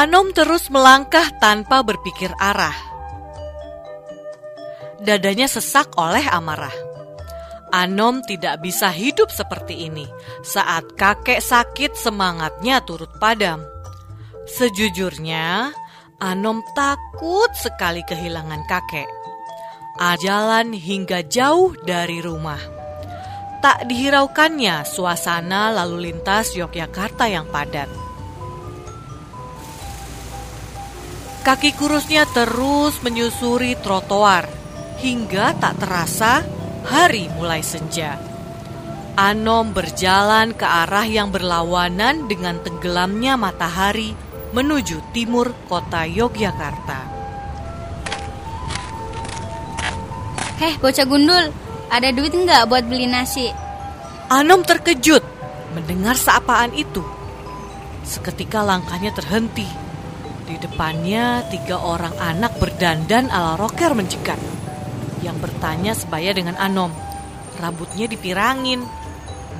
Anom terus melangkah tanpa berpikir arah. Dadanya sesak oleh amarah. Anom tidak bisa hidup seperti ini. Saat kakek sakit, semangatnya turut padam. Sejujurnya, Anom takut sekali kehilangan kakek. Jalan hingga jauh dari rumah. Tak dihiraukannya suasana lalu lintas Yogyakarta yang padat. Kaki kurusnya terus menyusuri trotoar hingga tak terasa hari mulai senja. Anom berjalan ke arah yang berlawanan dengan tenggelamnya matahari menuju timur kota Yogyakarta. Heh, bocah gundul, ada duit nggak buat beli nasi? Anom terkejut mendengar seapaan itu. Seketika langkahnya terhenti. Di depannya tiga orang anak berdandan ala rocker mencegat. Yang bertanya sebaya dengan Anom. Rambutnya dipirangin.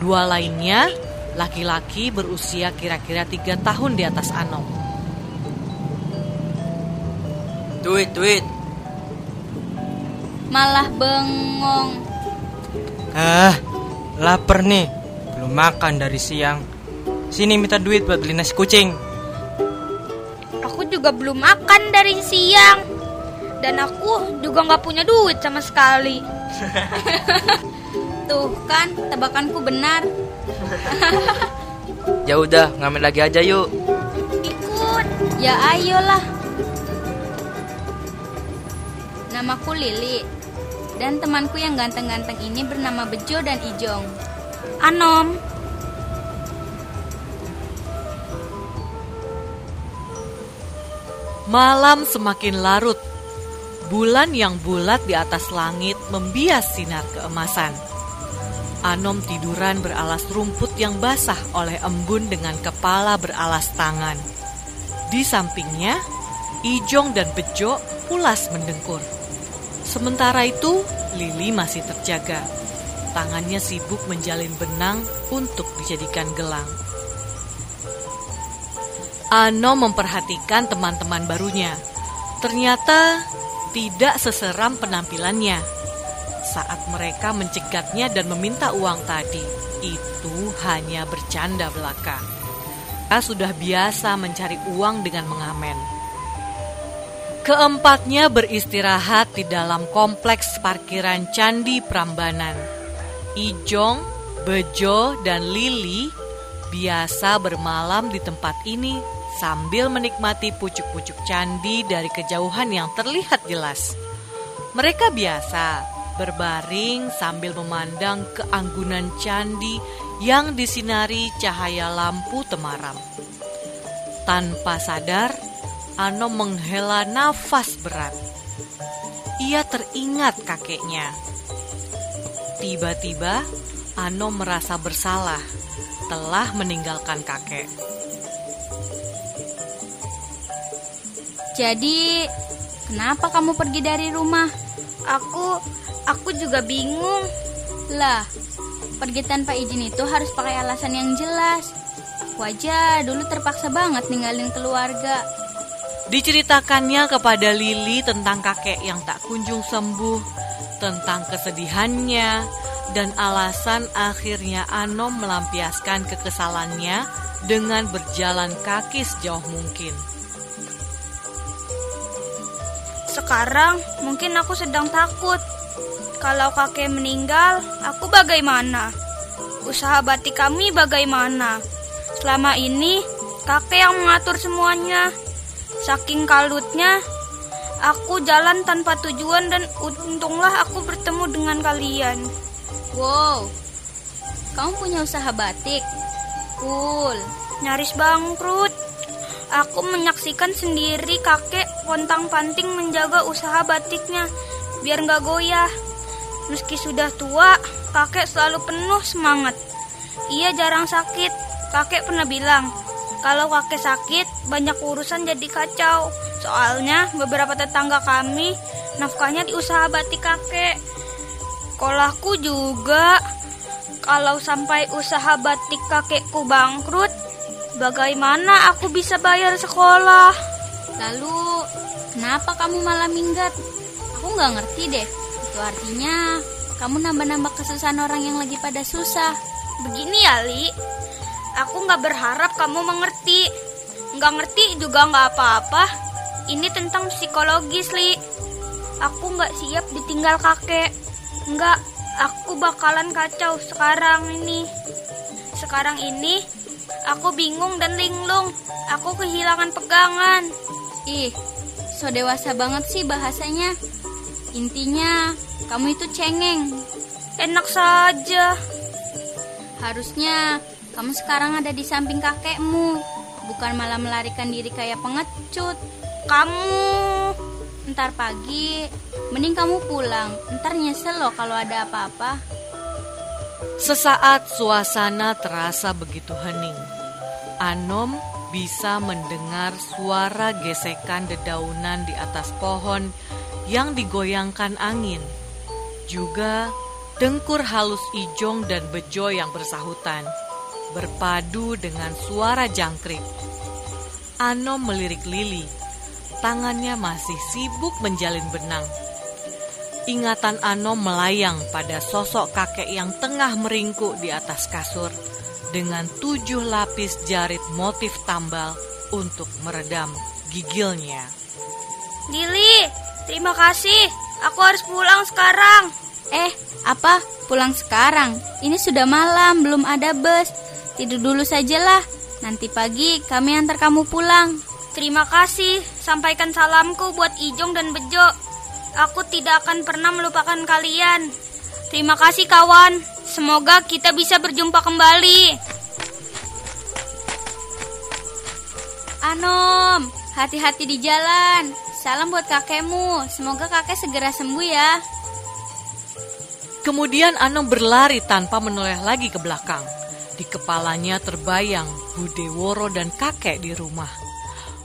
Dua lainnya laki-laki berusia kira-kira tiga tahun di atas Anom. Duit, duit. Malah bengong. Ah, lapar nih. Belum makan dari siang. Sini minta duit buat beli nasi kucing. Juga belum makan dari siang. Dan aku juga nggak punya duit sama sekali. Tuh kan, tebakanku benar. ya udah, ngambil lagi aja yuk. Ikut. Ya ayolah. Namaku Lili. Dan temanku yang ganteng-ganteng ini bernama Bejo dan Ijong. Anom. Malam semakin larut. Bulan yang bulat di atas langit membias sinar keemasan. Anom tiduran beralas rumput yang basah oleh embun dengan kepala beralas tangan. Di sampingnya, Ijong dan Bejo pulas mendengkur. Sementara itu, Lili masih terjaga. Tangannya sibuk menjalin benang untuk dijadikan gelang. Ano memperhatikan teman-teman barunya. Ternyata tidak seseram penampilannya. Saat mereka mencegatnya dan meminta uang tadi, itu hanya bercanda belaka. Kita sudah biasa mencari uang dengan mengamen. Keempatnya beristirahat di dalam kompleks parkiran Candi Prambanan. Ijong, Bejo, dan Lili biasa bermalam di tempat ini sambil menikmati pucuk-pucuk candi dari kejauhan yang terlihat jelas. Mereka biasa berbaring sambil memandang keanggunan candi yang disinari cahaya lampu temaram. Tanpa sadar, Ano menghela nafas berat. Ia teringat kakeknya. Tiba-tiba, Ano merasa bersalah telah meninggalkan kakek. Jadi, kenapa kamu pergi dari rumah? Aku, aku juga bingung. Lah, pergi tanpa izin itu harus pakai alasan yang jelas. Aku aja dulu terpaksa banget ninggalin keluarga Diceritakannya kepada Lili tentang kakek yang tak kunjung sembuh, tentang kesedihannya, dan alasan akhirnya Anom melampiaskan kekesalannya dengan berjalan kaki sejauh mungkin. Sekarang mungkin aku sedang takut. Kalau kakek meninggal, aku bagaimana? Usaha batik kami bagaimana? Selama ini kakek yang mengatur semuanya. Saking kalutnya, aku jalan tanpa tujuan dan untunglah aku bertemu dengan kalian. Wow, kamu punya usaha batik? Cool. Nyaris bangkrut. Aku menyaksikan sendiri kakek pontang-panting menjaga usaha batiknya biar nggak goyah. Meski sudah tua, kakek selalu penuh semangat. Ia jarang sakit. Kakek pernah bilang, kalau kakek sakit, banyak urusan jadi kacau. Soalnya beberapa tetangga kami nafkahnya di usaha batik kakek. Kolahku juga. Kalau sampai usaha batik kakekku bangkrut, bagaimana aku bisa bayar sekolah? Lalu, kenapa kamu malah minggat? Aku nggak ngerti deh. Itu artinya kamu nambah-nambah kesusahan orang yang lagi pada susah. Begini ya, Li. Aku nggak berharap kamu mengerti. Nggak ngerti juga nggak apa-apa. Ini tentang psikologis, Li. Aku nggak siap ditinggal kakek. Nggak, aku bakalan kacau sekarang ini. Sekarang ini, aku bingung dan linglung. Aku kehilangan pegangan. Ih, so dewasa banget sih bahasanya. Intinya, kamu itu cengeng. Enak saja. Harusnya kamu sekarang ada di samping kakekmu, bukan malah melarikan diri kayak pengecut. Kamu Ntar pagi, mending kamu pulang. Ntar nyesel loh kalau ada apa-apa. Sesaat suasana terasa begitu hening. Anom bisa mendengar suara gesekan dedaunan di atas pohon yang digoyangkan angin. Juga dengkur halus Ijong dan Bejo yang bersahutan, berpadu dengan suara jangkrik. Anom melirik Lili tangannya masih sibuk menjalin benang. Ingatan Ano melayang pada sosok kakek yang tengah meringkuk di atas kasur dengan tujuh lapis jarit motif tambal untuk meredam gigilnya. Lili, terima kasih. Aku harus pulang sekarang. Eh, apa? Pulang sekarang? Ini sudah malam, belum ada bus. Tidur dulu sajalah. Nanti pagi kami antar kamu pulang. Terima kasih, sampaikan salamku buat Ijong dan Bejo. Aku tidak akan pernah melupakan kalian. Terima kasih kawan, semoga kita bisa berjumpa kembali. Anom, hati-hati di jalan. Salam buat kakekmu, semoga kakek segera sembuh ya. Kemudian Anom berlari tanpa menoleh lagi ke belakang. Di kepalanya terbayang Budeworo dan kakek di rumah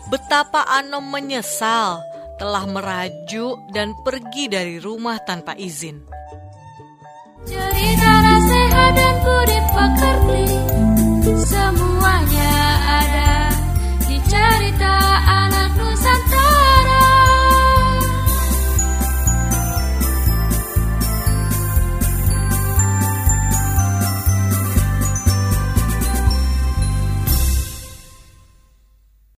betapa Anom menyesal telah merajuk dan pergi dari rumah tanpa izin. Cerita sehat dan budi pekerti